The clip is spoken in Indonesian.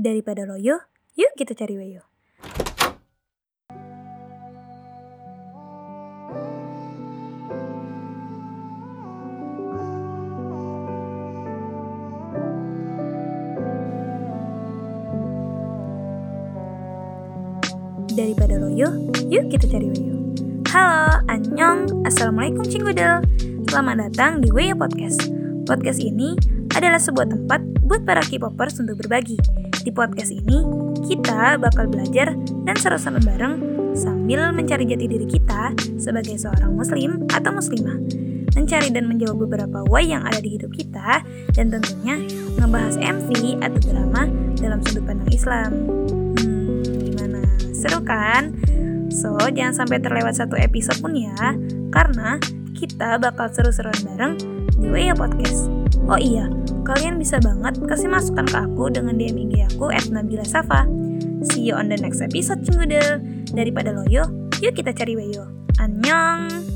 Daripada loyo, yuk kita cari weyo. Daripada loyo, yuk kita cari weyo. Halo, annyeong, assalamualaikum cinggudel. Selamat datang di Weyo Podcast. Podcast ini adalah sebuah tempat buat para K-popers untuk berbagi. Di podcast ini, kita bakal belajar dan seru-seru bareng sambil mencari jati diri kita sebagai seorang muslim atau muslimah. Mencari dan menjawab beberapa why yang ada di hidup kita dan tentunya ngebahas MV atau drama dalam sudut pandang Islam. Hmm, gimana? Seru kan? So, jangan sampai terlewat satu episode pun ya, karena kita bakal seru-seruan bareng Weya Podcast. Oh iya, kalian bisa banget kasih masukan ke aku dengan DM IG aku at Nabila Safa. See you on the next episode, Cinggudel. Daripada loyo, yuk kita cari Weyo. Annyeong!